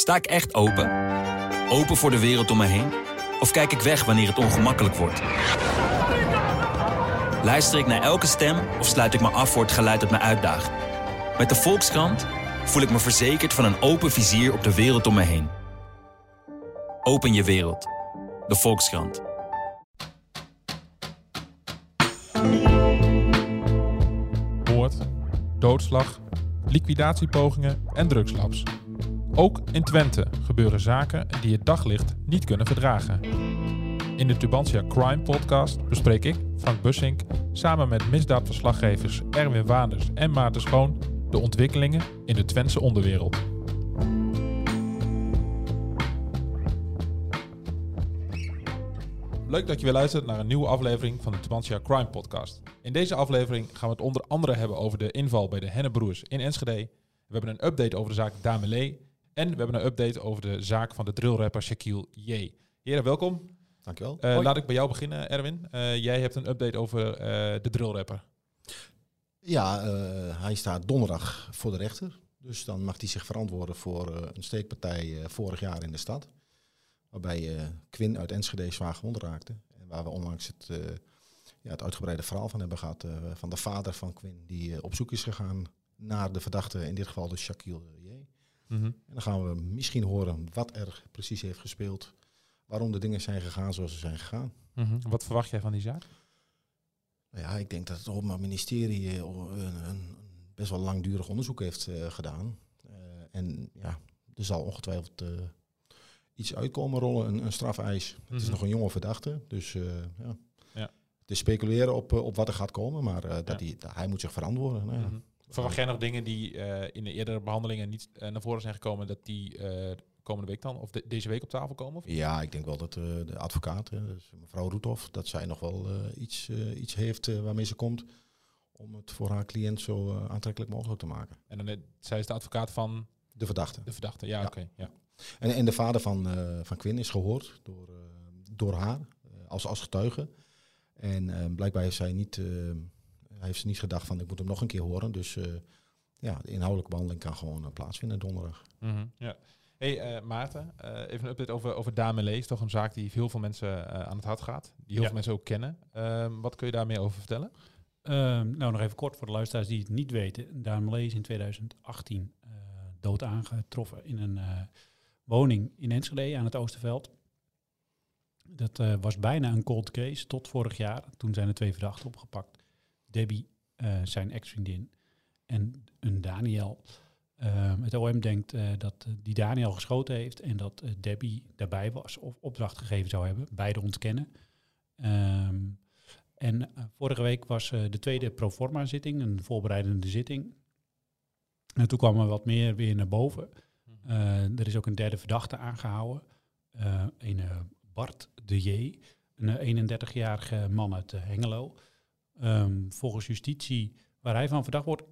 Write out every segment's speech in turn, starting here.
Sta ik echt open? Open voor de wereld om me heen? Of kijk ik weg wanneer het ongemakkelijk wordt? Luister ik naar elke stem of sluit ik me af voor het geluid dat me uitdaagt? Met de Volkskrant voel ik me verzekerd van een open vizier op de wereld om me heen. Open je wereld. De Volkskrant. moord, doodslag, liquidatiepogingen en drugslabs. Ook in Twente gebeuren zaken die het daglicht niet kunnen verdragen. In de Tubantia Crime Podcast bespreek ik, Frank Bussink, samen met misdaadverslaggevers Erwin Waanders en Maarten Schoon de ontwikkelingen in de Twentse onderwereld. Leuk dat je weer luistert naar een nieuwe aflevering van de Tubantia Crime Podcast. In deze aflevering gaan we het onder andere hebben over de inval bij de Hennebroers in Enschede. We hebben een update over de zaak Damelee. En we hebben een update over de zaak van de drillrapper Shaquille J. Heren, welkom. Dankjewel. Eh, laat ik bij jou beginnen, Erwin. Eh, jij hebt een update over eh, de drillrapper. Ja, eh, hij staat donderdag voor de rechter. Dus dan mag hij zich verantwoorden voor eh, een steekpartij vorig jaar in de stad. Waarbij eh, Quinn uit Enschede zwaar gewond raakte. En waar we onlangs het, eh, ja, het uitgebreide verhaal van hebben gehad. eh, van de vader van Quinn die op zoek is gegaan naar de verdachte. In dit geval dus Shaquille J. En dan gaan we misschien horen wat er precies heeft gespeeld. Waarom de dingen zijn gegaan zoals ze zijn gegaan. Mhm. Wat verwacht jij van die zaak? Nou ja, ik denk dat het Openbaar Ministerie eh, een, een, een best wel langdurig onderzoek heeft eh, gedaan. Eh, en ja, er zal ongetwijfeld iets uitkomen rollen, een, een strafeis. Het is Mhm. nog een jonge verdachte, dus ja. Ja. Het is speculeren op, op wat er gaat komen, maar dat Ja. hij, hij moet zich verantwoorden. Nou ja. Verwacht jij nog dingen die eh, in de eerdere behandelingen niet eh, naar voren zijn gekomen, dat die eh, komende week dan, of de- deze week op tafel komen? Of? Ja, ik denk wel dat de advocaat, dus mevrouw Roethoff, dat zij nog wel iets, iets heeft waarmee ze komt om het voor haar cliënt zo aantrekkelijk mogelijk te maken. En dan, zij is de advocaat van De verdachte. de verdachte. Ja, Ja. oké. ja. En, en de vader van, van Quinn is gehoord door, door haar als, als getuige. En blijkbaar heeft zij niet, eh, heeft ze niet gedacht van ik moet hem nog een keer horen. Dus eh, ja, de inhoudelijke behandeling kan gewoon eh, plaatsvinden donderdag. Mhm, ja. Hey eh, Maarten, eh, even een update over, over Damelee. is toch een zaak die heel veel mensen eh, aan het hart gaat. Die heel Ja. veel mensen ook kennen. Ehm, wat kun je daar meer over vertellen? Ehm, nou, nog even kort voor de luisteraars die het niet weten. Daan is in 2018 eh, dood aangetroffen in een eh, woning in Enschede aan het Oosterveld. Dat eh, was bijna een cold case tot vorig jaar. Toen zijn er twee verdachten opgepakt. Debbie, eh, zijn ex-vriendin, en een Daniel. Ehm, het OM denkt eh, dat eh, die Daniel geschoten heeft en dat Debbie daarbij was of opdracht gegeven zou hebben. Beide ontkennen. Ehm, en vorige week was de tweede proforma-zitting, een voorbereidende zitting. En toen kwam er wat meer weer naar boven. Eh, er is ook een derde verdachte aangehouden. Eh, een Bart de J, een eh, 31-jarige man uit Hengelo. Ehm, volgens justitie, waar hij van verdacht wordt,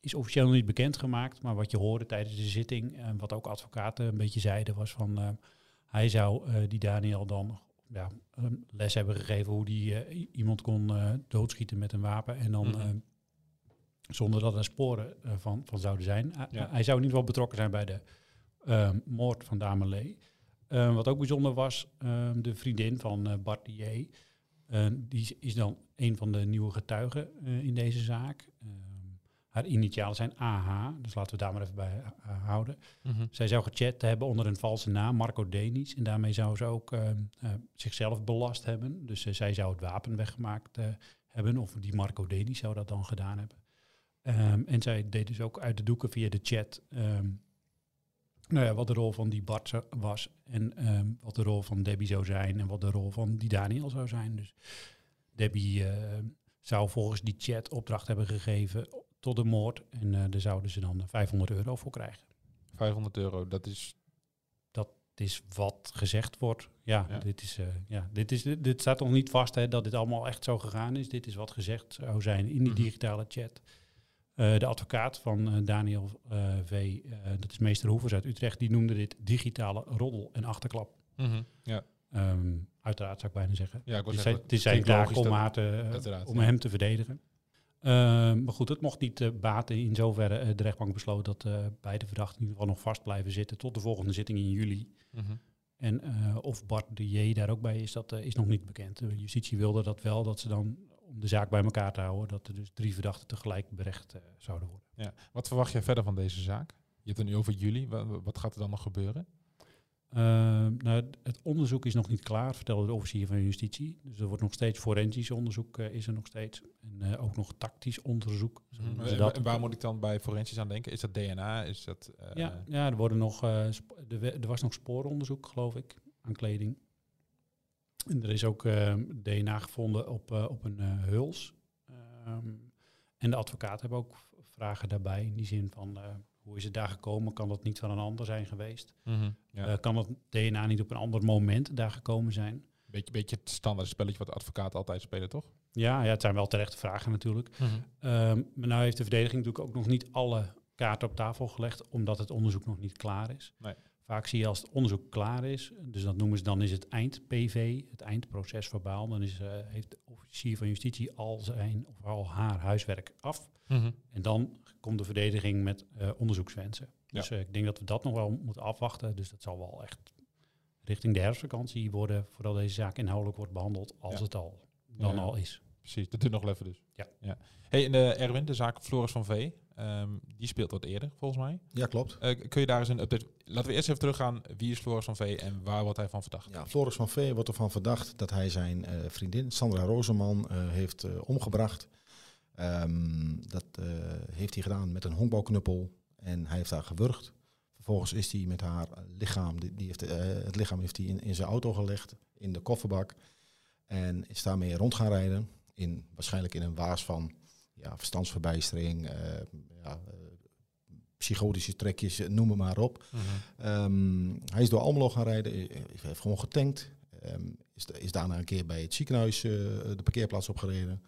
is officieel nog niet bekendgemaakt. Maar wat je hoorde tijdens de zitting, en wat ook advocaten een beetje zeiden, was van eh, hij zou eh, die Daniel dan ja, een les hebben gegeven hoe die eh, iemand kon eh, doodschieten met een wapen. En dan Mhm. zonder dat er sporen van, van zouden zijn. Hij- Ja. Hij zou in ieder geval betrokken zijn bij de ehm, moord van Damelee. Wat ook bijzonder was, ehm, de vriendin van Bart Dier, eh, die is dan een van de nieuwe getuigen eh, in deze zaak. Ehm, haar initialen zijn AH, dus laten we daar maar even bij eh, houden. Mhm. Zij zou gechat hebben onder een valse naam, Marco Denis. En daarmee zou ze ook ehm, eh, zichzelf belast hebben. Dus eh, zij zou het wapen weggemaakt eh, hebben, of die Marco Denis zou dat dan gedaan hebben. Ehm, en zij deed dus ook uit de doeken via de chat nou ja, wat de rol van die Bart was. En ehm, wat de rol van Debbie zou zijn en wat de rol van die Daniel zou zijn. Dus Debbie eh, zou volgens die chat opdracht hebben gegeven tot de moord. En eh, daar zouden ze dan 500 euro voor krijgen. 500 euro, dat is... Het is wat gezegd wordt. Ja, Ja. Dit, is, eh, ja dit, is, dit staat nog niet vast hè, dat dit allemaal echt zo gegaan is. Dit is wat gezegd zou zijn in die Mhm. digitale chat. Eh, de advocaat van eh, Daniel eh, V, dat is meester Hoevers uit Utrecht, die noemde dit digitale roddel en achterklap. Mhm, Ja, Ehm, uiteraard zou ik bijna zeggen. ja ik Het zeggen, het is zijn logisch om, te, om ja. hem te verdedigen. Ehm, maar goed, het mocht niet baten. In zoverre de rechtbank besloot dat beide verdachten in ieder geval nog vast blijven zitten tot de volgende zitting in juli. Mhm. En of Bart de J daar ook bij is, dat is nog niet bekend. De justitie wilde dat wel, dat ze dan, om de zaak bij elkaar te houden, dat er dus drie verdachten tegelijk berecht eh, zouden worden. Ja. Wat verwacht jij verder van deze zaak? Je hebt het nu over juli. Wa- Wat gaat er dan nog gebeuren? Ehm, nou, het onderzoek is nog niet klaar, vertelde de officier van justitie. Dus er wordt nog steeds forensisch onderzoek, eh, is er nog steeds. En eh, ook nog tactisch onderzoek. ze En dat. en waar moet ik dan bij forensisch aan denken? Is dat DNA? Is dat, Ja, ja er, worden nog, er was nog spooronderzoek, geloof ik, aan kleding. En er is ook eh, DNA gevonden op, eh, op een eh, huls. Ehm, en de advocaat hebben ook vragen daarbij, in die zin van... eh, hoe is het daar gekomen? Kan dat niet van een ander zijn geweest? Mhm, ja. Kan dat DNA niet op een ander moment daar gekomen zijn? beetje, beetje het standaard spelletje wat de advocaat altijd spelen, toch? Ja, ja het zijn wel terechte vragen natuurlijk. Ehm, maar nou heeft de verdediging natuurlijk ook nog niet alle kaarten op tafel gelegd, omdat het onderzoek nog niet klaar is. Nee. Vaak zie je als het onderzoek klaar is, dus dat noemen ze dan is het eind-PV, het eindproces verbaal, dan is, eh, heeft de officier van justitie al zijn of al haar huiswerk af. Mhm. En dan komt de verdediging met eh, onderzoekswensen. Dus eh, ik denk dat we dat nog wel moeten afwachten. Dus dat zal wel echt richting de herfstvakantie worden, voordat deze zaak inhoudelijk wordt behandeld, als Ja. het al dan Ja. al is. Precies, dat duurt nog wel even dus. Ja. ja. Hey, en Erwin, de zaak Floris van V, ehm, die speelt wat eerder, volgens mij. Ja, klopt. Eh, kun je daar eens een update... Laten we eerst even teruggaan. Wie is Floris van V en waar wordt hij van verdacht? Ja, Floris van Vee wordt ervan verdacht dat hij zijn eh, vriendin Sandra Rozeman eh, heeft omgebracht. Ehm, dat heeft hij gedaan met een honkbalknuppel en hij heeft haar gewurgd. Vervolgens is hij met haar lichaam, die, die heeft, het lichaam heeft hij in, in zijn auto gelegd, in de kofferbak. En is daarmee rond gaan rijden, in, waarschijnlijk in een waas van ja, verstandsverbijstering, eh, ja, eh, psychotische trekjes, eh, noem maar op. Ehm, hij is door Almelo gaan rijden, heeft gewoon getankt. Ehm, is, is daarna een keer bij het ziekenhuis de parkeerplaats opgereden.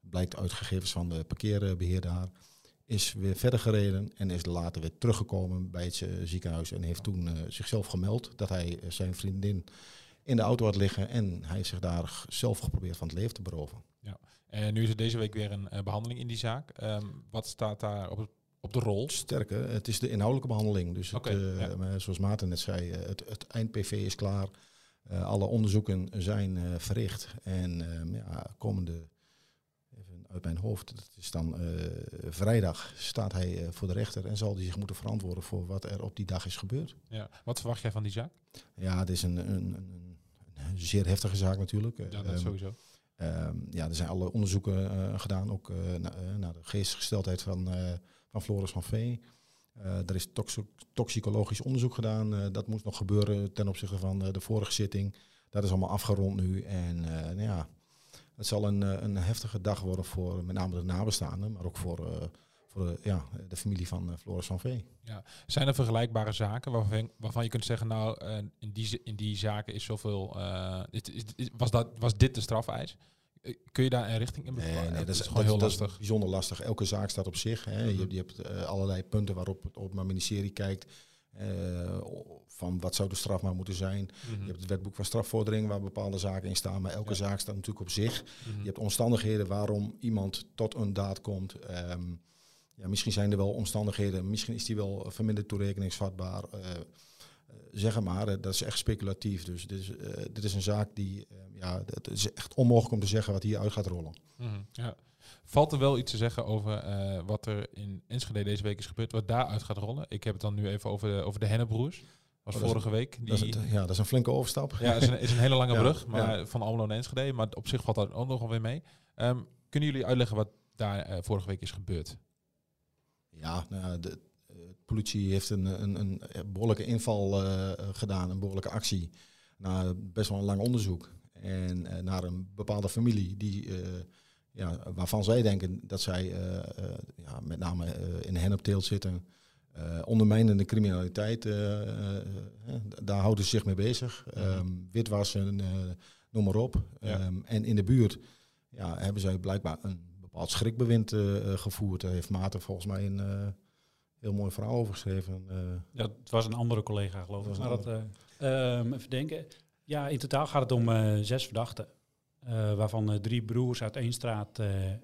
Blijkt uit gegevens van de parkeerbeheer daar. Is weer verder gereden en is later weer teruggekomen bij het ziekenhuis. En heeft toen zichzelf gemeld dat hij zijn vriendin in de auto had liggen. En hij heeft zich daar zelf geprobeerd van het leven te beroven. En nu is er deze week weer een eh, behandeling in die zaak. Ehm, wat staat daar op, op de rol? Sterker, het is de inhoudelijke behandeling. Dus het, eh, ja. zoals Maarten net zei, eh, het, het eind-PV is klaar. Alle onderzoeken zijn verricht. En ehm, ja, komende, even uit mijn hoofd, dat is dan vrijdag, staat hij voor de rechter en zal hij zich moeten verantwoorden voor wat er op die dag is gebeurd. Ja. Wat verwacht jij van die zaak? Ja, het is een, een, een zeer heftige zaak natuurlijk. Ja, dat Ehm, sowieso. Ehm, ja, er zijn alle onderzoeken eh, gedaan, ook eh, na- eh, naar de geestesgesteldheid van, van Floris van Vee. Eh, er is toxicologisch onderzoek gedaan. dat moest nog gebeuren ten opzichte van de vorige zitting. Dat is allemaal afgerond nu. En nou ja, het zal een, een heftige dag worden voor met name de nabestaanden, maar ook voor, voor de, ja, de familie van eh, Floris van Vee. Zijn er vergelijkbare zaken waarvan, waarvan je kunt zeggen, nou, eh, in, die, in die zaken is zoveel... eh, is, was, dat, was dit de strafeis? Eh, Kun je daar een richting in bepalen? nee, dat is, gewoon heel is lastig. bijzonder lastig. Elke zaak staat op zich. Hè. Mhm. je, je hebt eh, allerlei punten waarop het Openbaar Ministerie kijkt. eh, van wat zou de straf maar moeten zijn. Mhm. Je hebt het wetboek van strafvordering waar bepaalde zaken in staan. Maar elke Ja. zaak staat natuurlijk op zich. Mhm. Je hebt omstandigheden waarom iemand tot een daad komt. Ehm, ja, misschien zijn er wel omstandigheden. Misschien is die wel verminderd toerekeningsvatbaar. eh, eh, zeg maar, eh, dat is echt speculatief. Dus dit is, eh, dit is een zaak die, eh, ja, het is echt onmogelijk om te zeggen wat hieruit gaat rollen. Mhm, Ja. Valt er wel iets te zeggen over eh, wat er in Enschede deze week is gebeurd, wat daaruit gaat rollen? Ik heb het dan nu even over de, over de Hennebroers. Was Oh, is vorige week. Die, Dat is, ja, dat is een flinke overstap. ja, is een, is een hele lange Ja, brug, maar ja. van Almelo naar Enschede. Maar op zich valt dat ook nog wel weer mee. Ehm, kunnen jullie uitleggen wat daar eh, vorige week is gebeurd? Ja, nou, ja, de, eh, politie heeft een, een, een behoorlijke inval eh, gedaan, een behoorlijke actie. Na best wel een lang onderzoek. En eh, naar een bepaalde familie die, ja, waarvan zij denken dat zij ja, met name in de hennepteelt zitten. eh ondermijnende criminaliteit, daar houden ze zich mee bezig. Ehm, witwassen, noem maar op. Ja. Ehm, en in de buurt ja, hebben zij blijkbaar een bepaald schrikbewind eh, eh, gevoerd. Daar heeft Maarten volgens mij een eh, heel mooi verhaal over geschreven. Ja, het was een andere collega, geloof ik. Maar dat, eh, ehm, even denken. Ja, in totaal gaat het om zes verdachten. waarvan drie broers uit één straat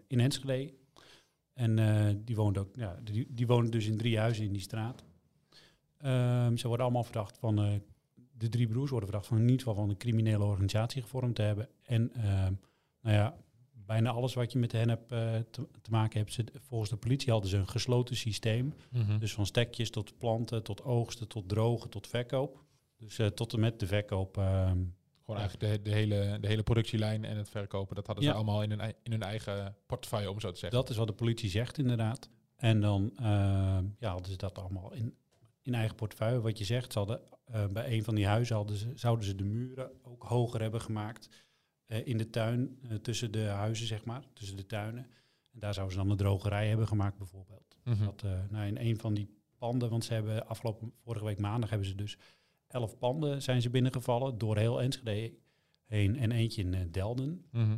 in Enschede. En die, woont ook, ja, die, die wonen dus in drie huizen in die straat. Ehm, ze worden allemaal verdacht van, de drie broers worden verdacht van in ieder geval van een criminele organisatie gevormd te hebben. En ehm, nou ja, bijna alles wat je met hen hebt eh, te, te maken hebt, ze, volgens de politie hadden ze een gesloten systeem. Mhm. Dus van stekjes tot planten, tot oogsten, tot drogen, tot verkoop. Dus eh, tot en met de verkoop. ehm, Gewoon eigenlijk de, de, hele, de hele productielijn en het verkopen, dat hadden ze Ja. allemaal in hun, in hun eigen portefeuille, om zo te zeggen. Dat is wat de politie zegt, inderdaad. En dan ja, hadden ze dat allemaal in, in eigen portefeuille. Wat je zegt, ze hadden, eh, bij een van die huizen hadden ze, zouden ze de muren ook hoger hebben gemaakt. Eh, in de tuin, eh, tussen de huizen, zeg maar, tussen de tuinen. En daar zouden ze dan een drogerij hebben gemaakt, bijvoorbeeld. Mhm. Dat, eh, nou, in een van die panden, want ze hebben afgelopen vorige week maandag hebben ze dus elf panden zijn ze binnengevallen door heel Enschede heen en eentje in Delden. Mhm.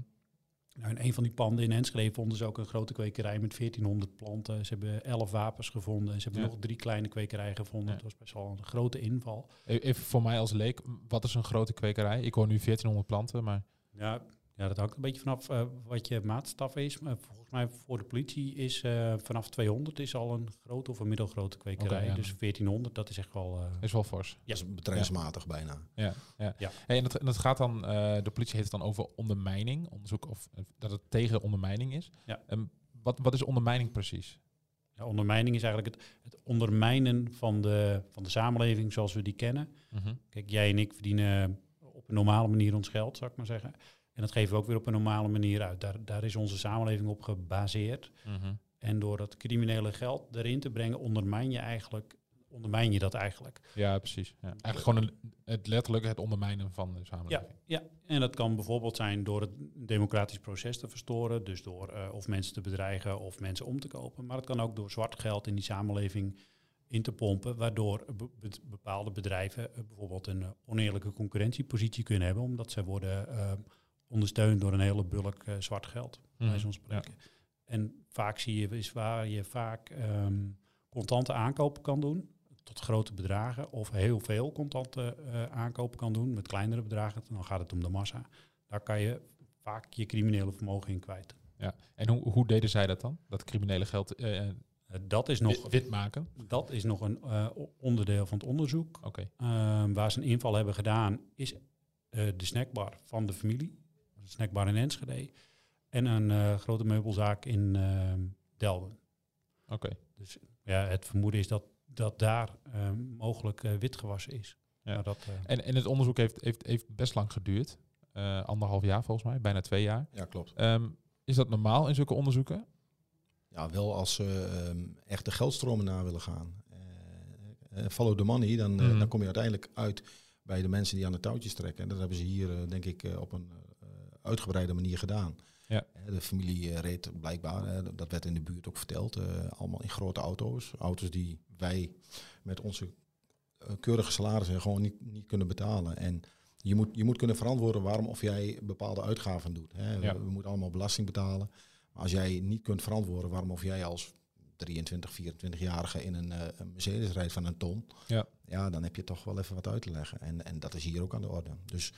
Nou, in een van die panden in Enschede vonden ze ook een grote kwekerij met 1400 planten. Ze hebben 11 wapens gevonden en ze hebben Ja. nog drie kleine kwekerijen gevonden. Ja. Het was best wel een grote inval. E- Even voor mij als leek, wat is een grote kwekerij? Ik hoor nu 1400 planten, maar... Ja, ja dat hangt een beetje vanaf eh, wat je maatstaf is. Maar volgens mij voor de politie is eh, vanaf 200 is al een grote of een middelgrote kwekerij. Ja. Dus 1400, dat is echt wel... eh, Is wel fors. Dat is bedrijfsmatig bijna. Ja, ja. Ja. Hey, en, dat, en dat gaat dan, eh, de politie heeft het dan over ondermijning, onderzoek of dat het tegen ondermijning is. Ja. En wat, wat is ondermijning precies? ja, ondermijning is eigenlijk het, het ondermijnen van de, van de samenleving zoals we die kennen. Mhm. Kijk, jij en ik verdienen een normale manier ons geld, zou ik maar zeggen. En dat geven we ook weer op een normale manier uit. Daar, daar is onze samenleving op gebaseerd. Mhm. En door dat criminele geld erin te brengen, ondermijn je eigenlijk, ondermijn je dat eigenlijk. Ja, precies. Ja. Eigenlijk gewoon een, het letterlijk het ondermijnen van de samenleving. Ja, en dat kan bijvoorbeeld zijn door het democratisch proces te verstoren. Dus door eh, of mensen te bedreigen of mensen om te kopen. Maar het kan ook door zwart geld in die samenleving in te pompen. Waardoor be- be- bepaalde bedrijven eh, bijvoorbeeld een eh, oneerlijke concurrentiepositie kunnen hebben. Omdat zij worden eh, ondersteund door een hele bulk zwart geld. Bij zo'n spreken. En vaak zie je is waar je vaak ehm, contante aankopen kan doen. Tot grote bedragen. Of heel veel contante aankopen kan doen. Met kleinere bedragen. Dan gaat het om de massa. Daar kan je vaak je criminele vermogen in kwijt. Ja. En hoe, hoe deden zij dat dan? Dat criminele geld dat, is nog, wit, wit maken? dat is nog een eh, onderdeel van het onderzoek. Oké. Ehm, waar ze een inval hebben gedaan, is eh, de snackbar van de familie. Een snackbar in Enschede. En een eh, grote meubelzaak in ehm, Delden. Oké. Dus ja, het vermoeden is dat, dat daar ehm, mogelijk eh, witgewassen is. Ja. Dat, eh, En, en het onderzoek heeft, heeft, heeft best lang geduurd. Eh, anderhalf jaar volgens mij, bijna twee jaar. Ja, klopt. Ehm, is dat normaal in zulke onderzoeken? Ja, wel als ze ehm, echt de geldstromen na willen gaan. Eh, eh, follow the money, dan, eh, Mhm. dan kom je uiteindelijk uit bij de mensen die aan de touwtjes trekken. En dat hebben ze hier, denk ik, op een uitgebreide manier gedaan. Ja. De familie reed blijkbaar, dat werd in de buurt ook verteld, allemaal in grote auto's. Auto's die wij met onze keurige salarissen gewoon niet, niet kunnen betalen. En je moet, je moet kunnen verantwoorden waarom of jij bepaalde uitgaven doet. Hè. Ja. We, we moeten allemaal belasting betalen. Maar als jij niet kunt verantwoorden waarom of jij als 23, 24-jarige in een, eh, een Mercedes rijdt van een ton, Ja. ja, dan heb je toch wel even wat uit te leggen. En, en dat is hier ook aan de orde. Dus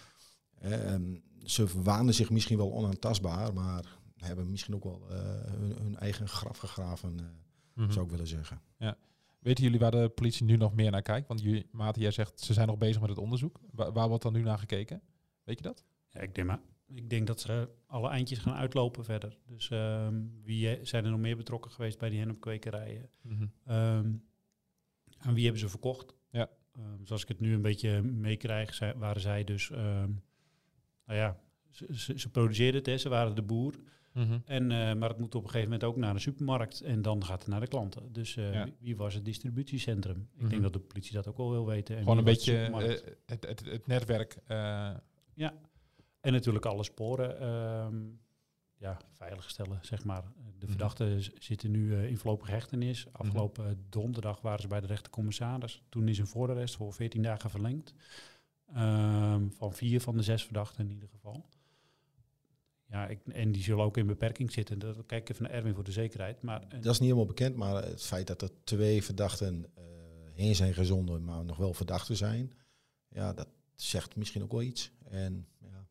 eh, ehm, ze waanden zich misschien wel onaantastbaar, maar hebben misschien ook wel eh, hun, hun eigen graf gegraven, eh, Mhm. zou ik willen zeggen. Weten jullie waar de politie nu nog meer naar kijkt? Want jullie, Maarten, jij zegt ze zijn nog bezig met het onderzoek. Waar, waar wordt dan nu naar gekeken? Weet je dat? ja, ik, denk maar, ik denk dat ze alle eindjes gaan uitlopen verder. Dus ehm, wie eh, zijn er nog meer betrokken geweest bij die hennepkwekerijen? Ehm aan wie hebben ze verkocht? Ja. Ehm, zoals ik het nu een beetje meekrijg, waren zij dus... ehm, nou ja, ze, ze, ze produceerden het, hè, ze waren de boer. Mhm. En, eh, maar het moet op een gegeven moment ook naar de supermarkt en dan gaat het naar de klanten. Dus eh, Ja. wie, wie was het distributiecentrum? Ik Mhm. denk dat de politie dat ook wel wil weten. En Gewoon een beetje het, het, het netwerk. eh, En natuurlijk alle sporen ehm, ja, veiligstellen, zeg maar. De Mhm. verdachten zitten nu eh, in voorlopige hechtenis. Afgelopen eh, donderdag waren ze bij de rechtercommissaris. Toen is een voorarrest voor 14 dagen verlengd. Ehm, van vier van de zes verdachten in ieder geval. Ja, ik, en die zullen ook in beperking zitten. Dat kijk even naar Erwin voor de zekerheid. Maar eh, Dat is niet helemaal bekend, maar het feit dat er twee verdachten heen zijn gezonden, maar nog wel verdachten zijn, ja, dat zegt misschien ook wel iets. En ja,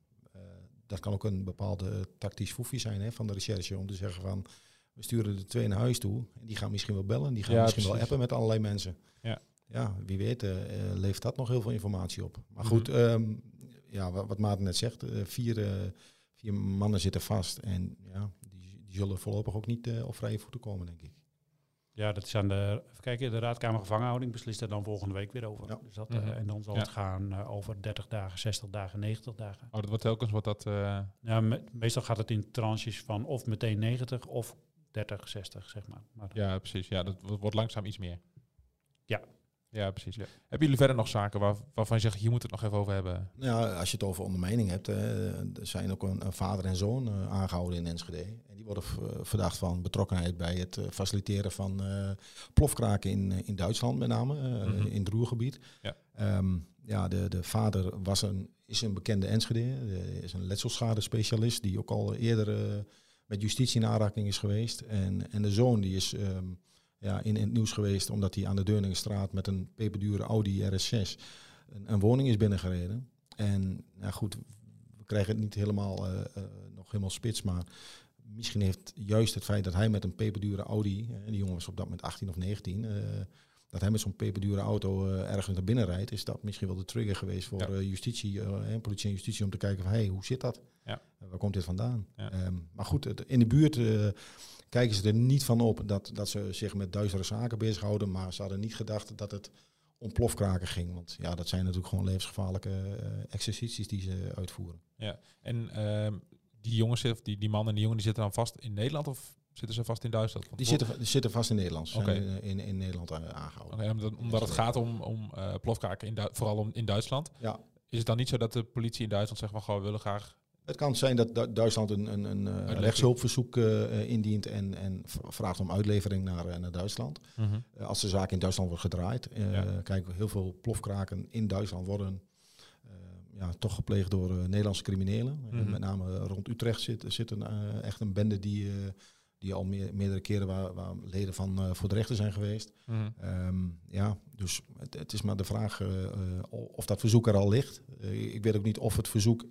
dat kan ook een bepaalde tactisch foefje zijn hè, van de recherche om te zeggen van, We sturen de twee naar huis toe. En die gaan misschien wel bellen. Die gaan Ja, misschien wel appen met allerlei mensen. Ja. Ja, wie weet eh, eh, levert dat nog heel veel informatie op. Maar Mhm. goed, ehm, ja, wat, wat Maarten net zegt. eh, vier, eh, vier mannen zitten vast. En ja, die, die zullen voorlopig ook niet eh, op vrije voeten komen, denk ik. Ja, dat is aan de, even kijken, de Raadkamer Gevangenhouding beslist er dan volgende week weer over. Ja. Dus dat, eh, Mhm. en dan zal Ja. het gaan eh, over 30 dagen, 60 dagen, 90 dagen. Oh, dat wordt telkens wordt dat... eh, Ja, me- meestal gaat het in tranches van of meteen 90 of 30, 60, zeg maar. maar ja, precies. Ja, dat wo- wordt langzaam iets meer. Ja. Ja, precies. Hebben jullie verder nog zaken waar, waarvan je zegt, hier moeten we het nog even over hebben? Nou Ja, als je het over ondermijning hebt, eh, er zijn ook een, een vader en zoon eh, aangehouden in Enschede. Die worden v- verdacht van betrokkenheid bij het eh, faciliteren van eh, plofkraken in, eh, in Duitsland met name, eh, Mhm. in het Roergebied. Ja. Ehm, ja, de, de vader was een, is een bekende Enschede, eh, is een letselschade-specialist die ook al eerder eh, met justitie in aanraking is geweest. En, en de zoon die is ehm, ja, in, in het nieuws geweest omdat hij aan de Deurningenstraat met een peperdure Audi RS6 een, een woning is binnengereden. En ja, goed, we krijgen het niet helemaal, eh, eh, nog helemaal spits, maar misschien heeft juist het feit dat hij met een peperdure Audi, eh, die jongen was op dat moment 18 of 19, eh, dat hij met zo'n peperdure auto eh, ergens naar binnen rijdt, is dat misschien wel de trigger geweest voor Ja. justitie, eh, politie en justitie om te kijken van, hey, hoe zit dat? Ja. Waar komt dit vandaan? Ja. Ehm, maar goed, het- in de buurt kijken ze er niet van op dat, dat ze zich met duistere zaken bezighouden, maar ze hadden niet gedacht dat het om plofkraken ging. Want ja, dat zijn natuurlijk gewoon levensgevaarlijke exercities die ze uitvoeren. En ehm, die jongens, of die, die man en die jongen, die zitten dan vast in Nederland of zitten ze vast in Duitsland? Want Die voor- zitten, die zitten vast in Nederland. Ze Oké. zijn in, in, in Nederland eh, aangehouden. Oké, omdat, omdat het gaat om, om eh, plofkraken, in Du- vooral om, in Duitsland. Ja. Is het dan niet zo dat de politie in Duitsland zegt van, goh, we willen graag... Het kan zijn dat Du- Duitsland een, een, een eh, rechtshulpverzoek eh, eh, indient en, en vraagt om uitlevering naar, eh, naar Duitsland. Eh, als de zaak in Duitsland wordt gedraaid. eh Ja. Kijk, heel veel plofkraken in Duitsland worden eh, ja, toch gepleegd door eh, Nederlandse criminelen. Mhm. met name rond Utrecht zit, zit een, eh, echt een bende die, eh, die al meer, meerdere keren waar, waar leden van voor de rechter zijn geweest. Mhm. Ehm, ja, dus het, het is maar de vraag of dat verzoek er al ligt. Ik weet ook niet of het verzoek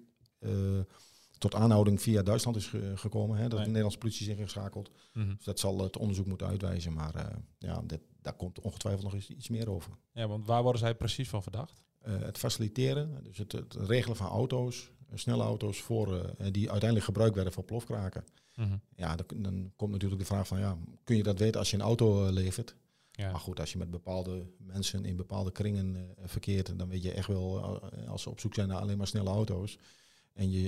tot aanhouding via Duitsland is ge- gekomen. Hè, dat Nee. de Nederlandse politie is ingeschakeld. Mhm. Dus dat zal het onderzoek moeten uitwijzen. Maar ja, dit, daar komt ongetwijfeld nog eens iets meer over. Ja, want waar worden zij precies van verdacht? Eh, het faciliteren, dus het, het regelen van auto's, eh, snelle auto's voor, eh, die uiteindelijk gebruikt werden voor plofkraken. Mhm. Ja, dan, dan komt natuurlijk de vraag van, ja, kun je dat weten als je een auto levert? Ja. Maar goed, als je met bepaalde mensen in bepaalde kringen verkeert, dan weet je echt wel, als ze op zoek zijn naar alleen maar snelle auto's. En je,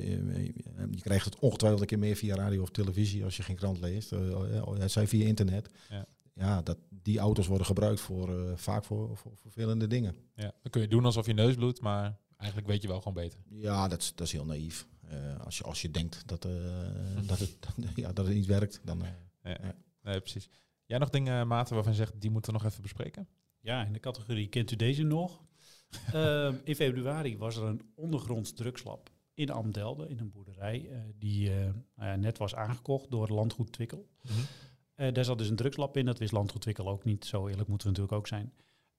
je krijgt het ongetwijfeld een keer meer via radio of televisie als je geen krant leest. eh, eh, het zij via internet. Ja. Ja, dat, die auto's worden gebruikt voor, eh, vaak voor, voor vervelende dingen. Ja. Dan kun je doen alsof je neus bloedt, maar eigenlijk weet je wel gewoon beter. Ja, dat is, dat is heel naïef. Eh, als, je, als je denkt dat, eh, dat, het, ja, dat het niet werkt, dan... eh, Ja. Ja. Nee, precies. Jij nog dingen, Maarten, waarvan je zegt, die moeten we nog even bespreken? Ja, in de categorie kent u deze nog? Ehm, in februari was er een ondergronds drugslab in Amdelde, in een boerderij, eh, die eh, nou ja, net was aangekocht door Landgoed Twikkel. Eh, daar zat dus een drugslab in, dat wist Landgoed Twikkel ook niet, zo eerlijk moeten we natuurlijk ook zijn.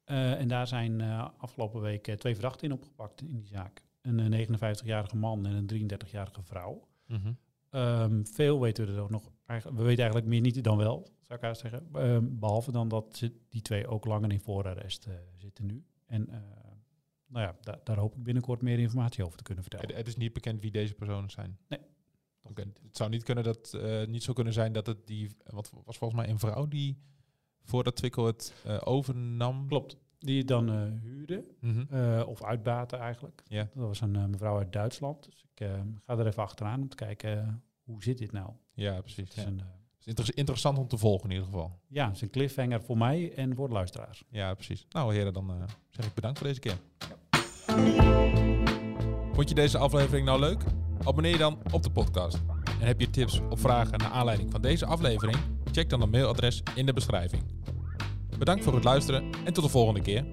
Eh, en daar zijn eh, afgelopen week twee verdachten in opgepakt in die zaak. Een eh, 59-jarige man en een 33-jarige vrouw. Mhm. Ehm, veel weten we er ook nog. We weten eigenlijk meer niet dan wel, zou ik haast zeggen. Ehm, behalve dan dat ze, die twee ook langer in voorarrest zitten nu. En nou ja, da- daar hoop ik binnenkort meer informatie over te kunnen vertellen. Het, het is niet bekend wie deze personen zijn. Nee. Oké, Het zou niet kunnen dat eh, niet zo kunnen zijn dat het die. Wat was volgens mij een vrouw die voordat Twikkel het eh, overnam. Klopt. Die het dan eh huurde, Mhm. of uitbaten eigenlijk. Ja. Dat was een mevrouw uit Duitsland. Dus ik ga er even achteraan om te kijken, hoe zit dit nou? Ja, precies. Het is interessant om te volgen in ieder geval. ja, het is een cliffhanger voor mij en voor de luisteraars. Ja, precies. Nou, heren, dan zeg ik bedankt voor deze keer. Vond je deze aflevering nou leuk? Abonneer je dan op de podcast. En heb je tips of vragen naar aanleiding van deze aflevering? Check dan het mailadres in de beschrijving. Bedankt voor het luisteren en tot de volgende keer.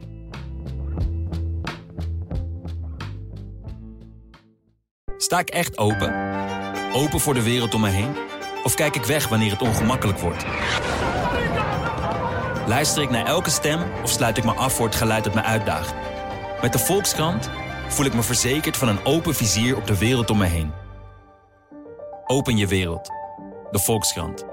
Sta ik echt open? Open voor de wereld om me heen? Of kijk ik weg wanneer het ongemakkelijk wordt? Luister ik naar elke stem of sluit ik me af voor het geluid dat me uitdaagt? Met de Volkskrant voel ik me verzekerd van een open vizier op de wereld om me heen. Open je wereld. De Volkskrant.